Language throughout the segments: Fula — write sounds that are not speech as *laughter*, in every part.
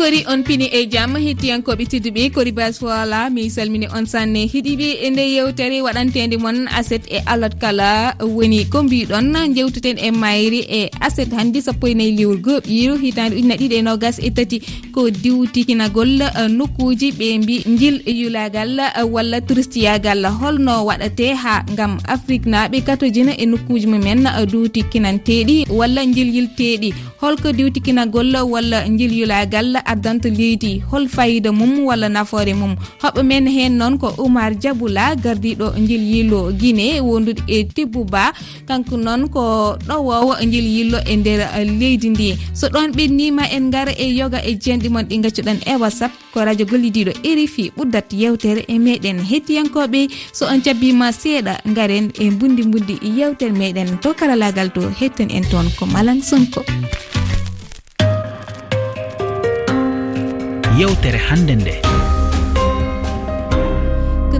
kori on pini e jaam hettiyankoɓe tedduɓe kori bas voilà mi salmini on sanne heeɗiɓe e nde yewtere waɗantede moon aset e alot kala woni ko mbiɗon jewteten e mayri e aset hannde sappo e nayyi liwol goɓiru hitande ujuna ɗiɗi e nogas e tati ko diwtikinagol nokkuji ɓe mbi jil yulagal walla touristiyagal holno waɗate ha gam afrique naɓe katojina e nokkuji mumen duwtikinanteɗi walla jilyilteɗi holko diwtikinagol walla jil yulagal addanta leydi hol fayida mum walla nafoore mum? Hoɓɓe men hen noon ko oumar diaboula gardiɗo jil yillo guiné wondude e tibou ba kanko noon ko ɗowowo jil yillo e nder eh, leydi ndi. So ɗon ɓennima en gara e yoga e jenɗi mon ɗi gaccuɗon e whatsapp ko radio gollidiɗo erifi ɓuddat yewtere e meɗen hettiyankoɓe so on jabbima seeɗa garen e bundi bundi yewtere meɗen to karalagal to hetten en toon ko malan sonko. yewtere hannde nde.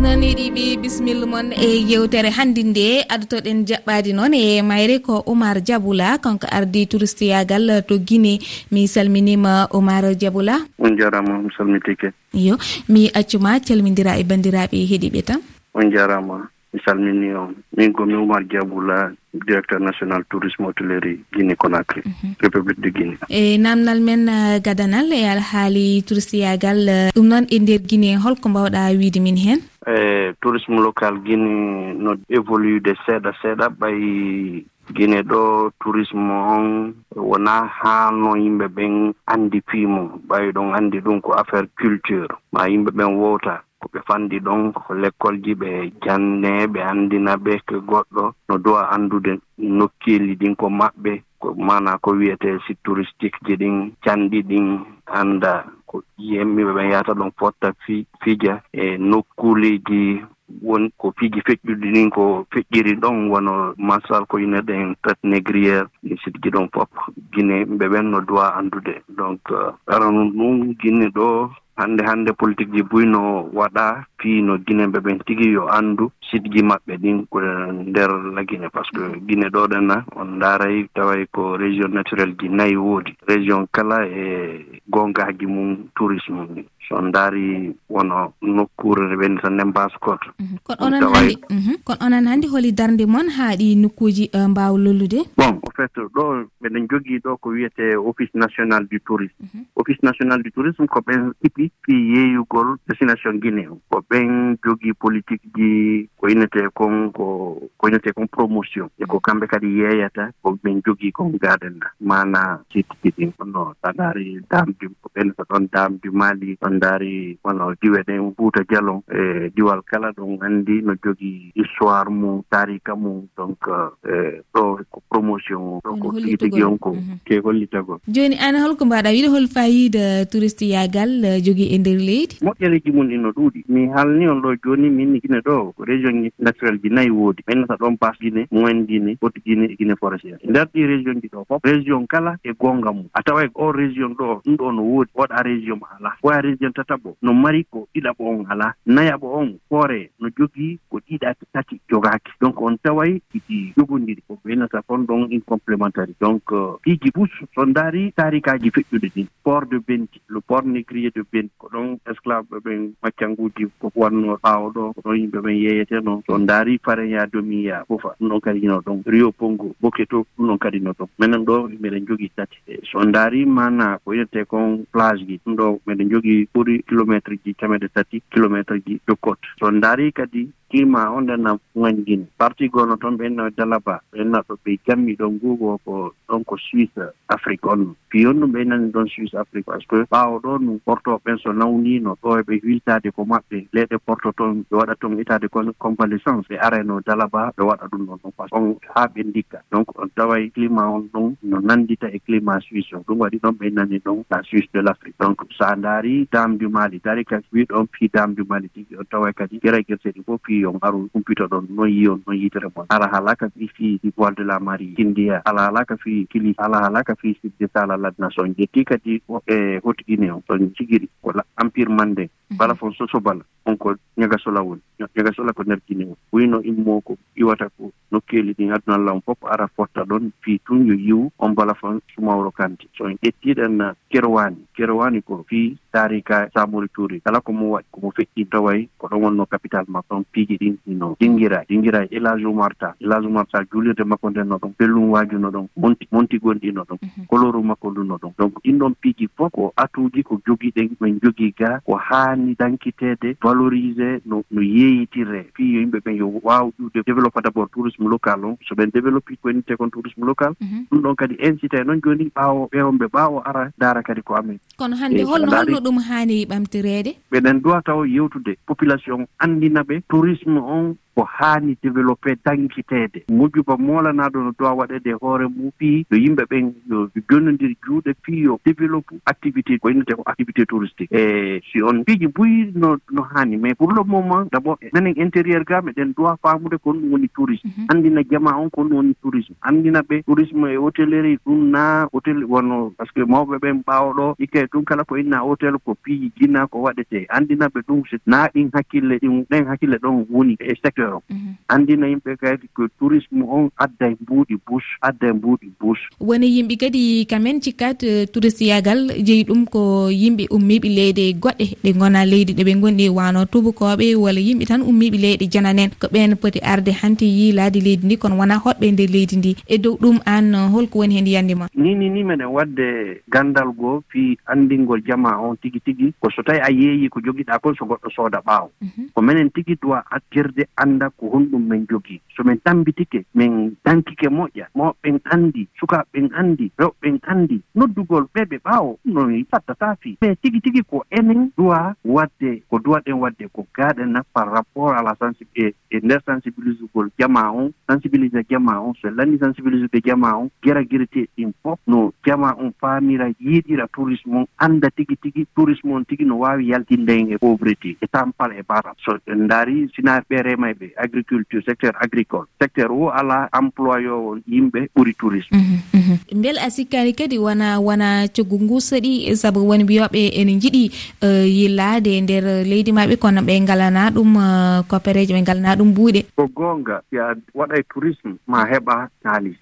Naniɗiɓe bisimilla moon e yewtere hanndi nde addotoɗen jaɓɓadi noon e mayre ko oumar diaboula kanko ardi touristiyagal to guine mi salminima oumar diaboula on jarama mi salmitike. Yo mi accuma calmidira e bandiraɓe heeɗiɓe tan. On jarama. mi salmini on. Min komi oumar diaboula directeur national tourisme hôtellerie guinée conacry mhm. république de guinée. E namdal men euh, gadanal e alhaali touristiyagal euh, ɗum noon e nder guinée holko mbawɗa wiide min heen e tourisme local guinée no évolude seeɗa seeɗa ɓay guine ɗo tourisme on wona haano yimɓe ɓen anndi piimo ɓay ɗon anndi ɗum ko affaire culture. Ma yimɓe ɓen wowta ko ɓe fanndi ɗon ko l'école ji ɓe janne ɓe anndina ɓe ko goɗɗo. No duwa anndude nokkeeli ɗin ko maɓɓe ko mana ko wiyete si touristique ji ɗin canɗi ɗin annda ko yemmiɓe ɓen yahata ɗon fotta fi fija. E nokkuleji won ko fiji feƴƴuɗi ɗin ko feƴƴiri ɗon wono masal ko yinede en tat négriére ɗi sidji ɗon fof guine ɓe ɓen no duwa anndude. Donc aranu ɗum guine ɗo hannde hannde politique ji buyno waɗa piino guine ɓe ɓen tigi yo anndu sitgi maɓɓe ɗin ko nder la guine par ce que guine ɗoɗena on daaray taway ko région naturel ji nayi woodi. Région kala e gongaji mum tourisme ɗi so ndaari wono nokkure nde ɓenni tan nden baskot mhm. kono onon handi mhm. kono onon hannde holi darnde moon haa ɗi nokkuuji eh, mbaawa lollude? Bon au fait ɗo ɓeɗen jogii ɗo ko wiyete office national du tourisme. Mhm. Office national du tourisme ko ɓen ipi fii yeeyugol destination guinée. Ko ɓen jogii politique ji ko innetee kon ko ko innetee kon promotion. E ko kamɓe kadi yeeyata ko ɓen jogii kon gaaden mana maana sittiki ɗin kono so a ndaari daamdi ko ɓen ko ɗon daamdi maali ɗon ndaari wono diwe ɗen buuta jalon e diwal kala ɗon anndi no jogii histoire mum tarika mum. Donc e ɗo ko promotion ɗo ko tigi tigi on ko mhm. ke hollitagol. Jooni an holko mbaɗa wiɗa hol fayida touriste yagal jogii e ndeer leydi? Moƴƴereji mum ɗi no ɗuuɗi. Mi ha haalni on ɗo jooni min guine ɗo région naturel ji nayi woodi. Ɓennata ɗon bas guine moen guine haute guine e guine forestiére nder ɗi région ji ɗo fof région kala e gonga mum. A tawa o région ɗo ɗum ɗo no woodi. Woɗa région mo ala foya région tataɓo no mari ko ɗiɗaɓo on alaa nayaɓo on hoore no jogii ko ɗiɗa tati jogaaki. Donc on taway iɗi jogondiri ko ɓennata kon ɗon incomplémentari donc euh, piiji bus so ndaari tarikaji feƴƴude ɗin. Port de benti le port négrier de benti. Ko ɗon esclave ɓe maccanguuji ko ko wanno ɓaawo ɗo ko ɗon yimɓe ɓen yeeyete noon so on ndaari pareya domi fofa ɗum ɗon kadi hino ɗon rio pongo boketo ɗum ɗon kadi no ɗon minen ɗo miɗen jogii tati. E so on ndaari mana ko wiyete kon plage ji ɗum ɗo miɗen jogii ɓuri kilométre ji temeɗe tati kilométre ji jokkote so on ndaari kadi climat on ɗennan fuwandini parti gono toon ɓe enno e dalaba ɓenna ɗo ɓe jammi ɗon nguugo ko ɗon ko suisse afrique on. Piyon ɗum ɓe nani ɗon suisse afrique par ce que ɓaawo ɗo no portoɓen so nawnino ɗo eɓe wiltade ko maɓɓe. Leyɗe porto toon ɓe waɗa toon itade convalescence ɓe areno dalaba ɓe waɗa ɗum ɗon ɗon par on haa ɓe dikka donc on taway climat on ɗon no nandita e climat suisse o ɗum waɗi ɗon ɓe nani ɗon la suisse de l' afrique donc sa a ndaari dame du mali dari kadi wiɗon pi dame du mali tigi on taway kadi guere guerseɗi fof pi wi aru ngaru humpito ɗon non yiyon non yitere mon. Ara hala ka fi fi voile de la mari kindiya ala hala ka fi kili ala hala ka fi sidde sala ladna son jetti kadi e hoti guine o son jigiri ko empire mande. Mhm. Bala fon sosobala on ko ñagasola woni. Ñagasola ko nder guine o wino immo ko iwata ko nokkeeli ɗin aduna allah on fof ara fotta ɗon fi tun yo yiwu. On bala fon sumawro kanti. Son ƴettiɗen kerowani kerowani ko fi taari ka samori touri kala komo waɗi komo feƴƴi taway ko ɗon wonno capital makko ɗon piiji ɗin ino jingira jingira élage e umarta élage umarta juulirde makko nden no ɗon pellum wajuno ɗon monti monti gonɗino ɗon mhm. koloru makko nduno ɗon. Donc ɗin ɗon piiji fof ko atuji ko jogiɗen min jogii ga ko haani dankitede valorisé no no yeeyitiree fii yo yimɓe ɓen yo waw ƴude développe d' abord tourisme local on so ɓen développi konite kon tourisme local. Mhm. Ɗum ɗon kadi incité noon joni ɓaawo ɓeewonɓe ɓaawo ara ndaara kadi ko amen. Kono hannde holno holno ɗum haani ɓamtireede? Ɓeɗen duwa taw yewtude population andina ɓe tourisme on ko haani développé dankiteede moƴƴuba moolanaɗo no dowa waɗede hoore mum fii yo yimɓe ɓen yo jonnodiri juuɗe fii yo développe activité ko innete ko activité touristique. E si on piiji mbuyi no no haani mais pour le moment d' abord menen intérieur ga meɗen dowa faamude ko ɗum woni tourisme. Mhm. Anndina jama on ko ɗum woni tourisme. Anndina ɓe tourisme e hôtellerie ɗum na hôtel wonno par ce que mawɓe ɓen mbaawɗo ikke ɗum kala ko inna hôtel ko piiji jinna ko waɗete anndina ɓe ɗum si naa ɗin hakkille ɗin ɗen hakkille ɗon woni e secteur secteur o mhm. anndina yimɓe kadi ko tourisme on adda e mbuuɗi bus adda e mbuuɗi bus. Woni yimɓe kadi kamen cikkat eh, touriste yagal jeyi ɗum ko yimɓe ummiɓe leyɗe goɗɗe. Ɗe gona leydi ɗe ɓe gonɗi e wano tubakoɓe walla yimɓe tan ummiɓe leyɗe jananen ko ɓen poti arde hanti yiilade leydi ndi kono wona hoɗɓe nder leydi ndi. E dow ɗum an eh, holko woni hen yandema nini ni minen wadde gandal goo fi andingol jama on tigui tigui ko so tawi a yeeyi ko joguiɗa kon so goɗɗo sooda ɓaawo. Mhm. Ko minen tigui dowa accirde annda ko honɗum min jogii so min tambitike min dankike moƴƴa. Mawɓen anndi sukaaɓen anndi rewɓen anndi noddugol ɓe ɓe ɓaawo ɗum noon fattata fii mais tigi tigi ko enen duwa waɗde ko duwaɗen waɗde ko gaaɗena par rapport à la sensi e, e nder sensibilisugol jama on sensibilise jama on so lanni sensibilisude jama on geragireteeɗi ɗin fof no jama on faamira yiiɗira tourisme on annda tigi tigi tourisme on tigi no waawi yaltinde e pauvreté. E tampal e baral so en ndaari sinaar ɓe rema e ɓe agriculture secteur agricole. Secteur o ala employowo yimɓe ɓuri tourisme. Mhm, mhm. Mbel a sikkani kadi wona wona coggu ngu saɗi saabu woni mbiyoɓe ene jiiɗi e, yillade nder leydi maɓe kono ɓe galana ɗum e, coopéréje ɓe galana ɗum buuɗe. Ko goonga si a waɗa tourisme ma mhm. heɓa kalis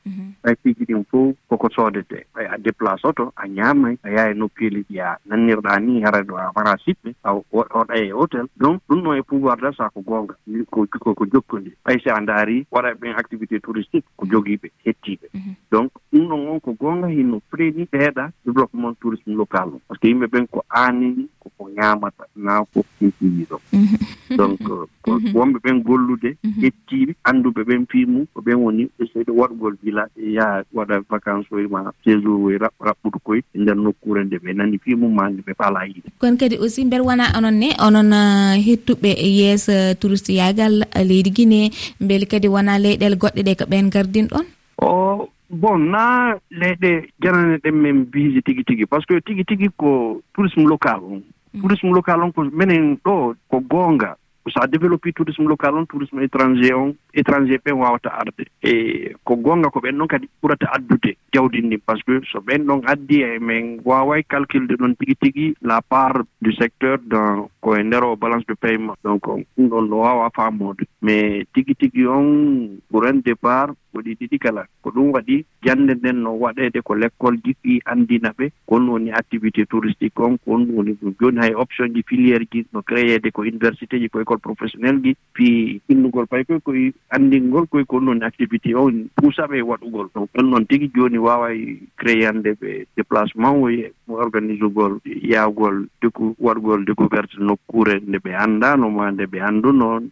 ɓay piiji ɗin fof koko sodete soodete a déplace oto a ñamay a yaha e noppeeli ya nannirɗa ni hara ɗo a wara siɓɓe a oɗa e hôtel. Donc ɗum ɗon e pouvoir d'achat ko goonga. Ko koko jokkodi ɓay so a daari waɗaɓe ɓen activité touristique ko jogiiɓe hettiiɓe. Mhm. Donc ɗum ɗon on ko gonga hinno préni heeɗa développement tourisme local o. Par ce que yimɓe ɓen ko aanini koko ñamata na ko kikiiɗi ɗon *laughs* donc euh, mhm. wonɓe ɓen gollude mhm. hettiɓe annduɓe ɓen fiimu ko ɓen woni e ɓe waɗgol village e yaha waɗa vacance oye ma séjour oy raɓɓude koye e nder nokkure nde. Ɓe nani fiimu ma nde ɓe falaa yiɗe kono kadi aussi mbeɗa wona onon ne onon euh, hettuɓe yeeso touriste yagal leydi guinée beele kadi wona leyɗele goɗɗe ɗe ko ɓen gardin ɗon? O bon na leyɗe janane ɗen min biiji tigi tigi par ce que tigi tigi ko tourisme local on. Mm. Tourisme local on ko minen ɗo ko goonga. so a développi tourisme local on tourisme étranger on étranger ɓen wawata arde. E ko gonga ko ɓen ɗon kadi ɓurata addude jawdi ndin par ce que so ɓen ɗon addi e emin waway calculde ɗon tigui tigui la part du secteur dans koye nder o balance de paiement. Donc ɗum ɗon no wawa famode. Mais tigui tigui on ɓuran départ goɗi ɗiɗi kala ko ɗum waɗi jande nden no waɗede ko l'école ji ɗi andina ɓe kon woni activité touristique on kon woni ɗum jooni hay option ji filiére ji no créede ko université ji koye école professionnel ji puis innugol pay koy koye anndingol koye ko noon activité o puusaɓe e waɗugol. Donc ɗon noon tigi jooni waawa créyande ɓe déplacement oye e organise ugol yaagol deku waɗgol découverte nokkure nde ɓe anndanoma nde ɓe annduno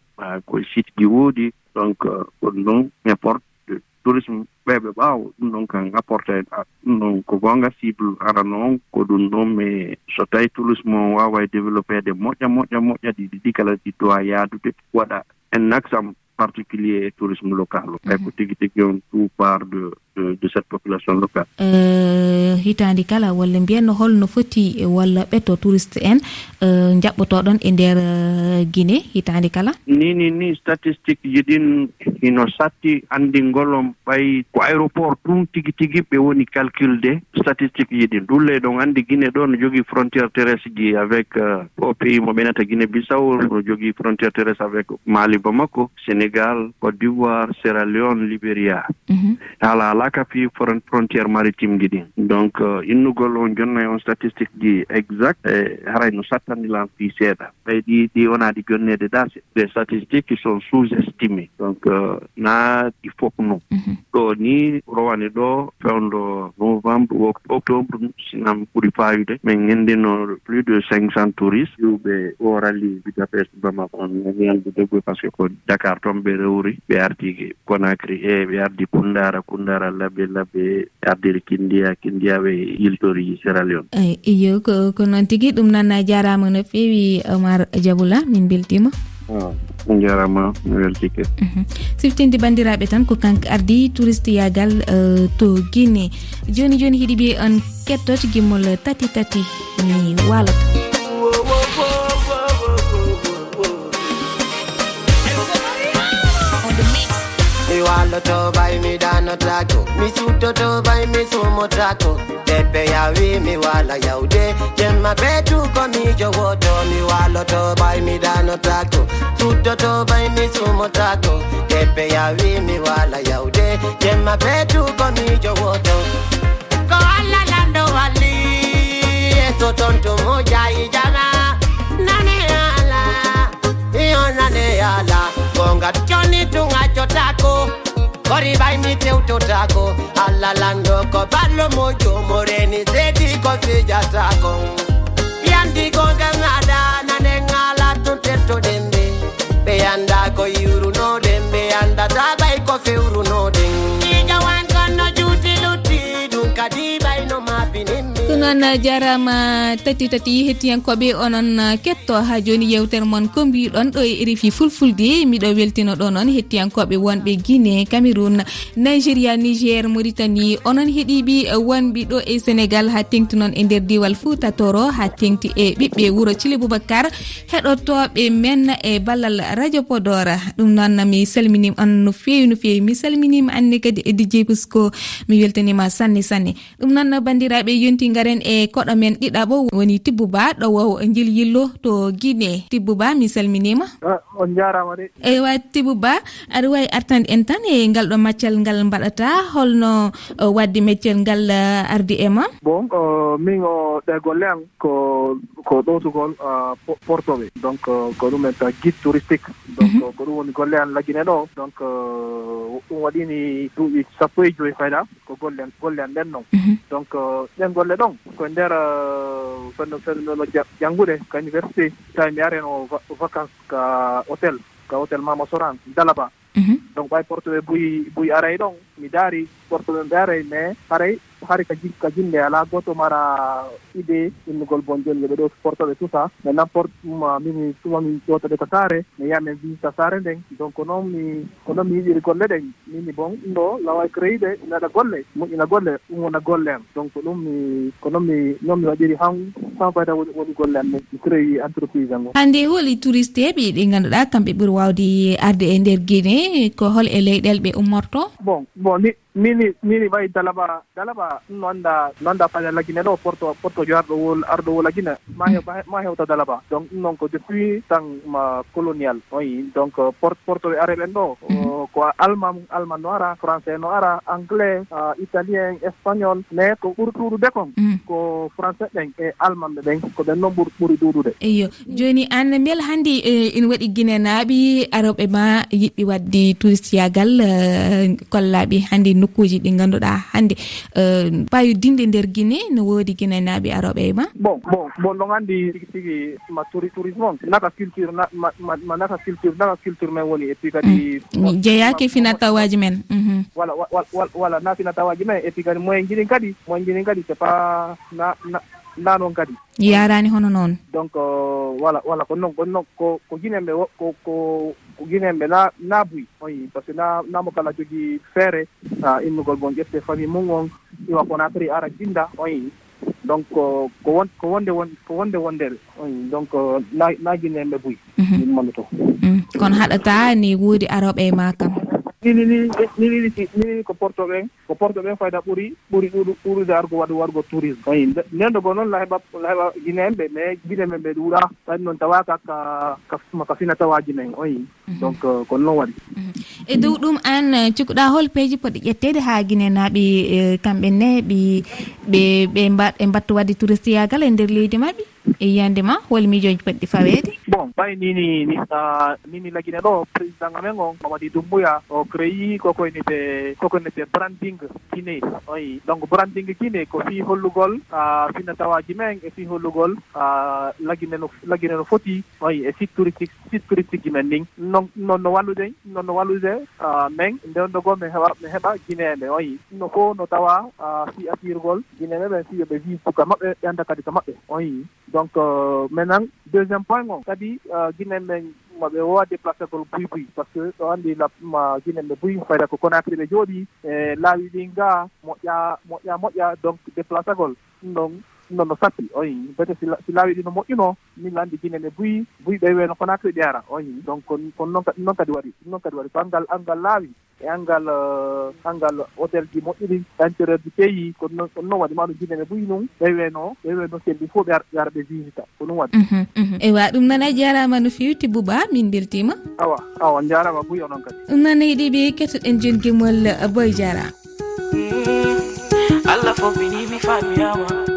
koye site ji woodi. Donc euh, ɗum ɗum importe tourisme ɓeɓe ɓaawo ɗum ɗon kan apporté ɗum ɗon ko gonga cible ara noon ko ɗum ɗon mais so tawi tourisme o waawa e développéde moƴƴa moƴƴa moƴƴa ɗi ɗiɗi kala ɗi dowa yaadude waɗa un axe en particulier tourisme local. Mhm. O ɓay ko tigi tigi on tout part de de cette population locale. Euh, hitandi kala walla mbiyanno holno foti walla ɓetto touriste en euh, jaɓɓotoɗon e nder euh, guine hitandi kala? Ni ni ni statistique jiɗin ino satti andingol on ɓay ko aéroport ɗum tigi tigi ɓe woni calculde statistique jiɗin. Ɗulle ɗon andi guine ɗo no jogui frontiére terrestre ji avec o pays mo ɓenata guine bissaw no jogui frontiére terrestre avec mali bamako sénégal cote d'ivoire sierra leone libéria. Mhm. Haala ala ka fi frontiére maritime ji ɗin donc euh, innugol on jonna e on statistique ji exact e haray no sattandilan fi seeɗa. Ɓay ɗi ɗi wonaa ɗi jonneede daase des statistiques qui sont sous estimé donc euh, na ɗi fof non ɗo ni rowane ɗo fewndo novembre octobre sinam ɓuuri fayude. Min gendino plus de cinq cent touristes. Yuɓe o ralli budapest bamako on nani anndude par ce que ko dakar toon ɓe rewri ɓe ardi conacry e ɓe ardi kundara kundara labbe labbe ardiri kindiya kindiya ɓe yiltori sierra leone. Iyo ko noon tigui ɗum nan jarama no fewi omar diaboula min beltima. Jarama mi weltike. Mhm. Siftinde bandiraɓe tan ko kanko ardi touriste yagal euh, to guinée. Joni joni hiɗi ɓe on kettot gimmol tati tati mi walata to bai mi dano danotato mi suto to bai mi sumo trato. Tepe ya wi mi wala yaude. Jemma betu ko mi jowoto. Mi walo to bai mi dano trato. Suto to bai mi sumo trato. Tepe ya wi mi wala yaude. Jemma betu ko mi jowoto. Ko alla lando wali. Eso tonto moja jayi nane ala. Iyo nane ala. Gonga choni coni tungaco kori ɓay mi tewtotako Alla lando ko ballo mojo mo reni sedi ko fijatako ɓiyandigo ngam aɗa nane ngala tun tettoɗen nde ɓe yanda ko yiwrunoɗen ɓe yandata ɓay ko fewrunoɗen noon jarama tati tati hettiyankoɓe onon ketto ha joni yewtere moon ko mbiɗon ɗo e rfi fulfulde miɗo weltino ɗo noon hettiyankoɓe wonɓe guine cameroun nigéria niger mauritanie. Onon heeɗiɓe wonɓe ɗo e sénégal ha tengti noon e nder diwal fouta toro ha tengti e ɓiɓɓe wuuro thile boubacar. Heɗotoɓe men e ballal radio podora. Ɗum noon mi salminima on no fewi no fewi. Mi salminima anne kadi e dj pusko mi weltanima sanne sanne. Ɗum noon bandiraɓe yonti garen nden e koɗo men ɗiɗaɓo woni tibbuba ɗowowo guil yillo to guiɓe. Tibbuba mi salminima. On jarama de. Eywa tibbuba aɗa wawi artande en tan e ngal ɗo maccal ngal mbaɗata holno e, wadde meccel ngal e, ardi e ma. Bon min o ɗe golle am ko ko ɗotugol e, portoɓe. Donc ko ɗumen ta guide touristique. Donc mhm. ko ɗum woni golle an laguine ɗo. Donc ɗum waɗini duuɓi sappo e joyi fayda ko golle golle am ɗen noon mhm. donc ɗen golle ɗon. ko nder euh, fenno fennono janngude ko université tawi mi areno vacance ka hôtel ka hôtel mama soran dalaba. Mhm. Donc ɓay porte ɓe buy buyi aray ɗon mi daari porte ɓe ɓe aray mais haray hari ka jinde ala. Goto mara idée innugol bon joni yoɓe ɗo portoɓe tusa. Mais n'importe ma mimi tuma mi jotoɗe ko saare mi yiya min visita saare nden. Donc noon mi ko noon mi yiɗiri golle ɗen mini bon ɗum ɗo lawa créide ina waɗa golle. Moƴƴina golle. Ɗum wona golle am. Donc ɗum mi ko noon mi noon mi waɗiri han sans fayda woni golle am mi créi entreprise am o hannde holi touriste eɓe ɗi ngannduɗa kamɓe ɓuuri wawde arde e nder guine ko hol e leyɗel ɓe ummorto? Bon bon mini mini wayi dalaba dalaba no annda no annda pañal lagine ɗo porto portojo arɗo wol arɗo wo lagine. Ma mm. hew ma hewta dalaba. Donc ɗum noon ko depuis tan ma colonial oyi donc port portoɓe areɓen ɗo mm-hmm. ko allemand allemand no ara français no ara anglais italien espagnol mais ko ɓuri ɗuɗude kon. Mm. Ko français ɓen e allemand ɓe ɓen ko ɓen noon ɓuri ɓuri ɗuɗude eyo joni an mbel hanndi ina e, waɗi guine naaɓi aroɓe ma yiɗɓi wadde touristiyagal e, kollaɓe hanndi nokkuji ɗi ganduɗa hannde. Ɓayodinɗe nder guine no woodi guinaynaɓe aroɓe e ma? Bon bon bon ɗon anndi tigi tigi ma tourisme on. Naka culture ma naka culture naka culture men woni et puis kadi mm. jeeyaki finatawaji men. Mhm. Voilà voilà na finatawaji men et puis kadi moyen jinin kadi moyen jinin kadi c'est pas na na noon kadi. Yarani hono noon. Donc euh, voilà voilà ko noon kon noon ko ko guinenɓe ko ko ko guinenɓe na na buy oyi par ce que na namo kala jogii feere immugol bon ƴefte famille mum on iwa kona pri ara jinda oyi. Donc euh, ko won ko wonde won ko wonde wondere oyi. Donc euh, na na guinenɓe buy mhm. min mami to mm. kono haɗata ni wuuri aroɓe e ma kam nini ni nini ɗiɗi ɗiɗi ko porto ɓen ko porto ɓen fayda ɓuuri ɗuɗu ɓuurude argo waɗu wargo tourisme. Oyi nendo goo noon laheɓa laheɓa guine en ɓe mais guine ɓe ɗuuɗa ɓaɗi noon tawaka ka ka finatawaji men oyi mhm. donc euh, kono noon waɗi. Mhm. E dow ɗum an euh, cukuɗa hol peeji poɗɗi ƴettede ha guine naaɓe euh, kamɓe ne ɓe ɓe ɓe mbat e mbatta wadde touristiyagal e nder leydi maɓɓe? e yiyande ma hol miijoji poɗɗi faweede? Bon ɓay nini nini laguine ɗo président amen on mamadi dumbuya o créi kokoynete kokoynete branding guinée oyi donc branding guinée ko fi hollugol finatawaji men e fi hollugol laguine no laguine no foti oyi e site touristique site touristique ji men ndin non no wallude non no wallude men ndewdogo mi heɓa mi heɓa guineeɓe oyi no fo no tawa fi asirgol guineeɓe ɓen fi yoɓe vi suka maɓɓe ɓe anda kadi ko maɓɓe oyi donc euh, maintenant deuxiéme point on kadi euh, guinen men maɓe wowa déplacé gol buy buy par ce que euh, ɗo anndi ma guinen ɓe buy fayda ko conacri ɓe jooɗi e laawi ɗi nga moƴƴa moƴƴa moƴƴa donc déplacé gol ɗum ɗon ɗum ɗon no sappi oyi bete si laawi ɗi no moƴƴuno min anndi gine ne buyi buyi ɓe weeno kona to e ɗeyara on donc kono noon ɗum noon kadi waɗi ɗum noon kadi waɗi. Ko angal angal laawi e angal euh, angal hôtel ji moƴƴiri dancteur ji peeyi kono kono noon waɗi. Ma ɗum num ɓe weeno ɓe weeno selli fof ɓe ara ɓe visita. Ko ɗum waɗi. Mhm, mhm. Eywa ɗum nana jarama no fewti bouba min beltima awa awa jarama buyi onon kadi. Ɗum nana yiɗiɓe kettoɗen jongimol euh, boy jara. Allah fof binimi famiyama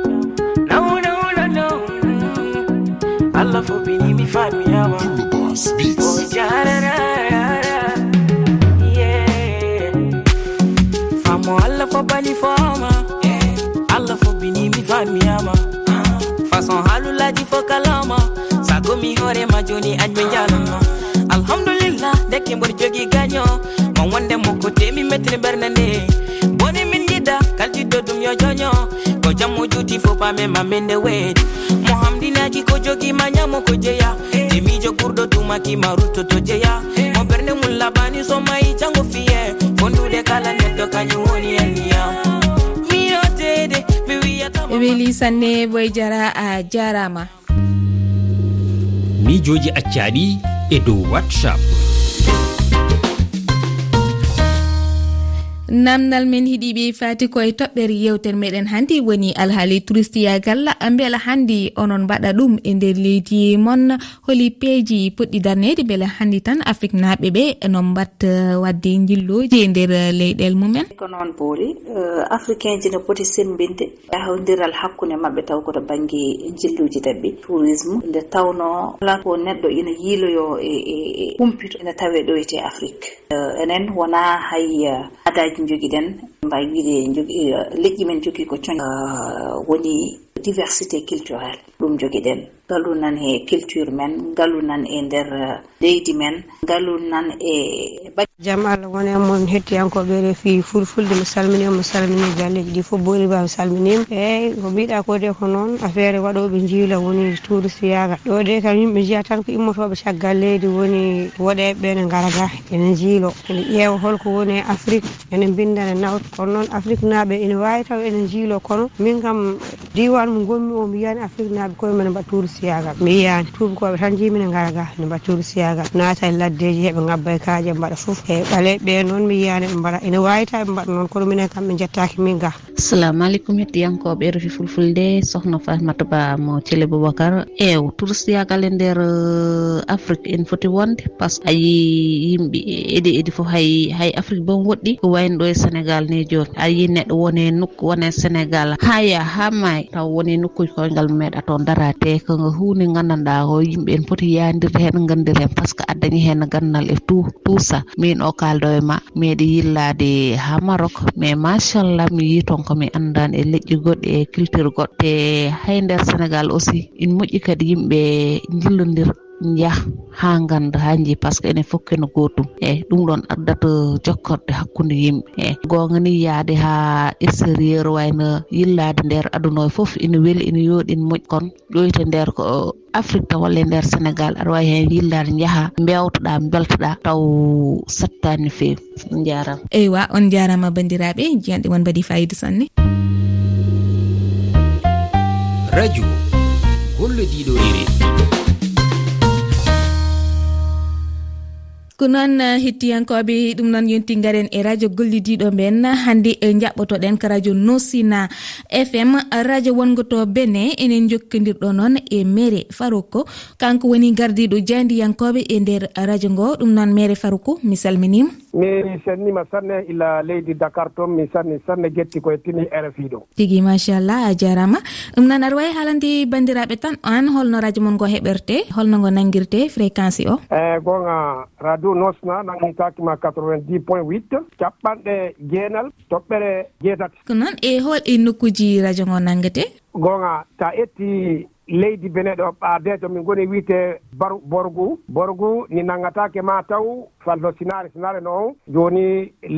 allah foɓɓinimi famiyama omi oh, jararara famo allah fo bali foma allah foɓɓinimi famiyama façon haalulaji fo kalama sagomi hoorema joni añɓe jalanma alhamdulillah dekke mboɗo jogi gaño mo wonde mo ko temi métre bernde nde. Boni min yiida kaljiɗɗo ɗum yo joño mo juti fo pamema mende weedi mo hamdinaaki ko jogi ma ñamo ko jeya. De miijo ɓurɗo tumakima ruttoto jeya. Mo ɓernde mum labani so mayi jango fiye. Fondude kala neɗɗo kañum woni anniya ɓe weeli sanne boy jara a jarama. Miijoji accaɗi e dow whatsapp. namdal men hiɗiɓe fati koye toɓɓere yewtere meɗen hanndi woni alhaali touristiya galla beela hanndi onon mbaɗa ɗum e nder leydi mon. Holi peeji poɗɗi darnede beela hanndi tan afrique naaɓe ɓe non mbatta eh, wadde jilloji e nder eh, leyɗel mumen. Ko noon boori eh, africain ji no poti sembinde. Yahodiral hakkunde maɓɓe taw koto banggue jilluji daɓɓi tourisme nde tawno ala ko neɗɗo ina yiiloyo e, e, e, e humpito. Ene tawe ɗoyte afrique. Enen wona hay adaji jogiɗen mbawi wiide jogui e, leƴƴi men jogui ko coñ ah, woni diversité culturelle. Ɗum jogiɗen. Ngalu nan e culture men ngalu nan e nder uh, leydi men ngalu nan e jaam allah woni e moon hettiyankoɓe refi fulfulde mi salminima mi salmini galleji ɗi foof boolima mi salminima. Eyyi ko mbiɗa ko de ko noon affaire waɗoɓe jiila woni touriste yaga ɗo de kam yimɓe jiiya tan ko immotoɓe caggal leydi woni woɗeɓeɓe ne garaga ene jiilo ene ƴeewa holko woni e afrique ene binda ne nawta kono noon afrique naaɓe ene wawi taw ene jiilo kono. Min kam diwan mo gonmi o mi yiyani afrique naaɓe koye men mbaɗa tuuri siyagal mi yiyani tuubakoɓe tan jimine gara ga ne mbaɗa tuuri siyagal naata e laddeji heɓe gabba e kaaje mbaɗa foof e ɓaale ɓe noon mi yiyani ɓe mbaɗa ene wawita ɓe mbaɗa noon. Kono minen kam ɓe jettaki min ga. Assalamu aleykum hettiyankoɓe e refi fulfulde sohna fatmata ba mo thiele boubacar. Ew tuuri siyagal e nder uh, afrique en foti wonde par ce que ayi yimɓe eɗi eɗi foof hay hay afrique bon woɗɗi. Ko wayno ɗo e sénégal ni joni. Ayi neɗɗo wone nokku wone sénégal. Ha ya ha maayi taw woni nokkuji koyngal meeɗa toon darate ko hunde gandanɗa o yimɓe en pooti yadirde hen gandir hen par ce que a dañi hen gandal e tout tout ça min o kaldo e ma meeɗi yillade ha marok. Mais machallah mi yi toon komi andani e leƴƴi goɗɗi e culture goɗɗo te hay nder sénégal aussi ina moƴƴi kadi yimɓe jillodira jaha ha ganda ha jii par ce que enen fof kene gotum eyyi ɗum ɗon addata jokkorde hakkude yimɓe. Eyyi gonga ni yaade ha extérieur wayno yillade nder aduna o foof ina weeli ina yooɗi ina moƴƴi. Kono ƴoyte nder ko afrique taw walla e nder sénégal aɗa wawi hen yillade jaaha mbewtoɗa beltoɗa taw sattani no fewi on jarama eywa on jarama bandiraɓe jiyanɗe won mbaɗi fayida sanne. Radio gollodiɗo e ko noon eh, hettiyankoɓe ɗum noon yonti garen e radio gollidiɗo men hande e jaɓɓotoɗen ko radio nosina fm radio wongo to bene enen jokkodirɗo noon e mere farouko kanko woni gardiɗo jandiyankoɓe e nder radio ngo ɗum noon mere farouko mi salminima mi sennima sanne ila leydi dakar toon mi sanni sanne getti koye tini rfi ɗo. Tigui machallah a jarama. Ɗum nan aɗa wawi haalande bandiraɓe tan an holno radio mon ngo heɓerte holno ngo nanguirte fréquence o. Eyi gonga radio nosna nangitakima 90 point 8 capanɗe jeenal toɓɓere jeetati ko noon e hol e nokkuji radio ngo nanguete gonga ta etti leydi bene beneɗo ɓaadejo min goni wiite bar borgu. Borgu ni nangatake ma taw falto sinare sinare noon joni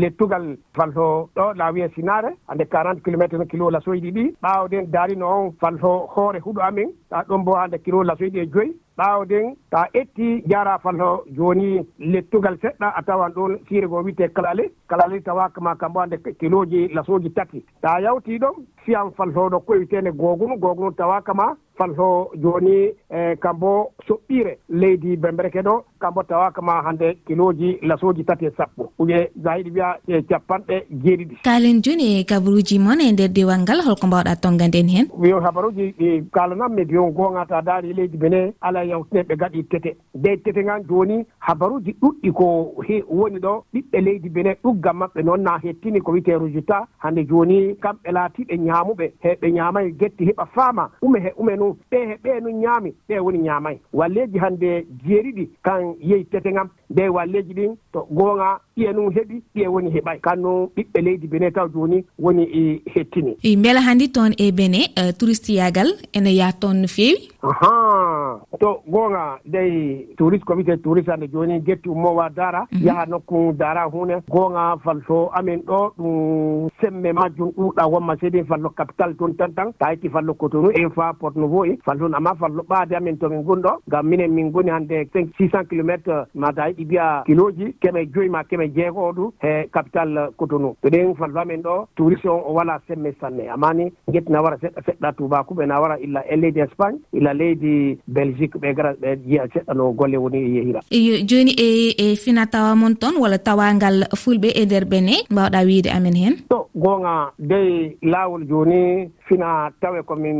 lettugal falto ɗo ɗa wiye sinaare hannde quarante kilométre no kilo lasoyɗi ɗi. Ɓaawden daari noon falto hoore huuɗo amen. Ta ɗon bo hande kilo lasoyɗi e joyi. Ɓaawden ta etti jara falto joni lettugal seɗɗa a tawan ɗon siire go wiyete kalale. Kalale tawakama kambo hande kiloji lasoji tati. Ta yawti ɗon fiyan faltoɗo koyitene gogunu gogunu tawakama falto joni eh, e kambo soɓɓire leydi bembereke ɗo. kambo tawa kama hannde kiloji lasoji tati e sappo. Uje sa wiya e capanɗe jeeɗiɗi. Kalen joni e kabaruji moon e nder diwal ngal holko mbawɗa tonnganden heen wiyo habaruji ɗi kalanammi e biyon gongata daari e leydi bene ala yawtine ɓe gaɗi tete. Nde tete ngan joni habaruji ɗuɗɗi ko he woni ɗo ɓiɓɓe leydi bene ɗuggam maɓɓe noon na hettini ko wiyete résultat. Hannde joni kamɓe laatiɓe ñaamuɓe heɓe ñaamayi getti heɓa faama. Ume he ume nu ɓe he ɓe nu ñaami ɓe woni ñaamayi walleji hannde jeeriɗi kan yehi tete ngam ɓe walleji ɗin to goonga ɓiye num heɓi ɓiye woni heɓay kanno ɓiɓɓe leydi bene taw joni woni e hettini. Beela hanndi toon e bene euh, touristiyagal ene yaha toon no feewi ahan to gonga dey touriste comité touriste ande joni getti ummowa dara mhm. yaha nokku dara hunde. Gonga falto amin ɗo ɗum semme majjum ɗuɗa wonma seedi fallo capital toon tan tan. Ta yetti fallo cotonu en fa porte nouveau e falton amma fallo ɓaade amin tomin gonɗo. Ngam minen min goni hande cinq six cent kilométre mata yiɗi mbiya kiloji keme joyi ma keme jeego ɗu e capital cotonu to ɗen fallo amin ɗo touriste on o wala semme sanne. Amani getti na wara seɗɗa seɗɗa tubakuɓe na wara illa e leydi espagne illa leydi belgique ɓe gara ɓe jiya seɗɗa no golle woni e yehira eyo joni e e fina tawa mon toon walla tawangal fulɓe e nder bene mbawɗa wiide amen hen? To gonga dey laawol joni fina tawe komin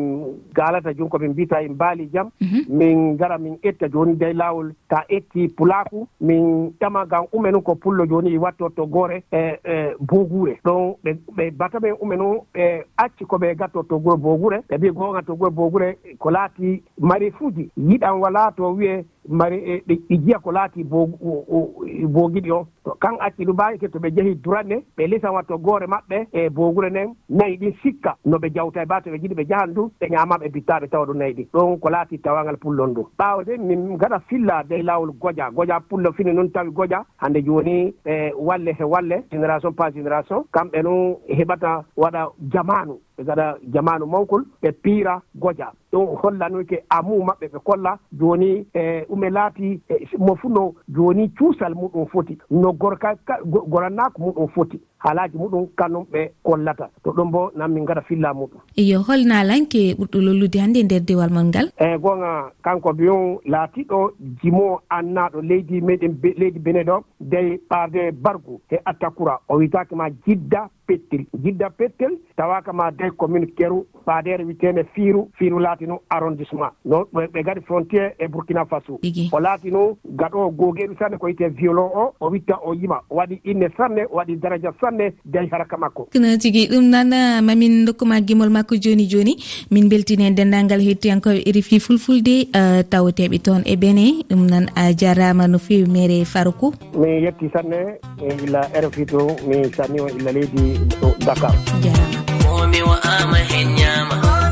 galata joni komin mbita e mbaali jam. Mhm. Min gara min etta joni dey laawol ta etti pulaku min ƴama gan umenu ko pullo joni wattotto gore e, e, e boogure ɗon ɓe bata men umenu e ɓe acci koɓe gatto toggol boogure ɓe mbi gonga to toggol boogure ko laati mari fuji yiɗan wala to wiye mari e, ɗi jiya ko laati boogiɗi o to kan acci ɗum mbawi to ɓe jeehi duranne ɓe lisan watto goore maɓɓe e boogure nden nayi ɗin sikka no ɓe jawta e ba to ɓe jiɗi ɓe jahan ɗum ɓe ñamaɓe bittaɓe tawa ɗum nayi ɗi. Ɗon ko laati tawangal pullon ɗum ɓawde min gaɗa filla dey lawol goƴa goƴa pullo fini noon tawi goƴa hande joni ɓe walle he walle génération pas génération kamɓe noon heɓata waɗa jamanu ɓe gaɗa jamanu mawkol ɓe piira goƴa ɗum hollanoyke amu maɓɓe ɓe kolla. Joni e ume laati e, mo funo jooni cuusal muɗum foti. No gorka gorannaako muɗum foti. Haalaaji muɗum kanum ɓe kollata. To ɗum bo nan min ngaɗa filla muɗum. Iyo holnalanke ɓurɗo lollude hannde e nder dewal mon ngal? Eyi gonga kanko biyon laatiɗo jimo annaaɗo leydi meɗen leydi bene ɗo dey ɓaarde bargu e attakura o witaaki ma jidda pettel. Jidda pettel tawaka ma dey commune keru. Paadere witeende fiiru. Fiiru laati laatino arrondissement. Non ɓe gaɗi frontiére e burkina faso. o laati no gaɗo googeeɗu sanne ko wiyete violon o o witta o yima o waɗi inne sanne o waɗi daraja sanne dañ haraka makko. Kono tigi ɗum noon mamin dokkuma gimol makko jooni jooni min beltini en denndangal hettiyankoɓe rifi fulfulde eh, tawateɓe toon e bene ɗum noon a jarama no fewi mere farkou mi yetti sanne e illa rfi to mi sanni o illa leydi dakar. Jarama. Momi wa ama hen ñama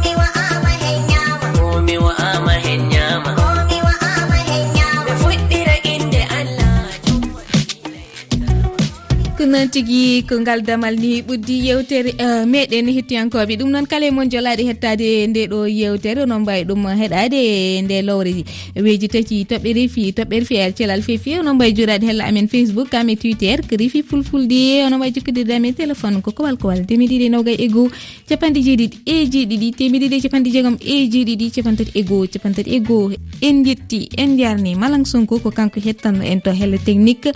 ko noon tigui ko ngal damal ni ɓuddi yewtere eh, meɗen hettiyankoɓe. Ɗum noon kala e moon jolaɗe hettade nde ɗo yewtere onon mbawi ɗum heɗade nde lowre weji tati toɓɓe refi toɓɓere fi ar celal fefi onon mbawi jurade hella amen facebook kame twitter ko refi fulfulde onon mbawi jokkodirde amen téléphone ko kowal kowal temeɗiɗi nowga e goho capanɗe jeeɗiɗi e jeeɗiɗi temeɗiɗi e capanɗe jeegom e jeeɗiɗi capantati e goho capantati e goho en jetti en jarni. Malang sonko ko kanko hettanno en to hello technique.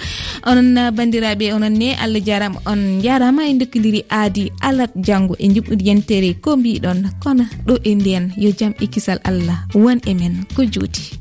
Onon bandiraɓe onon ne allah jarama on. Jarama e dokkidiri aadi alat janggo e jumɓudi yentere ko mbiɗon kono ɗo e ndiyan yo jaam e kisal allah. Won e men ko juuti.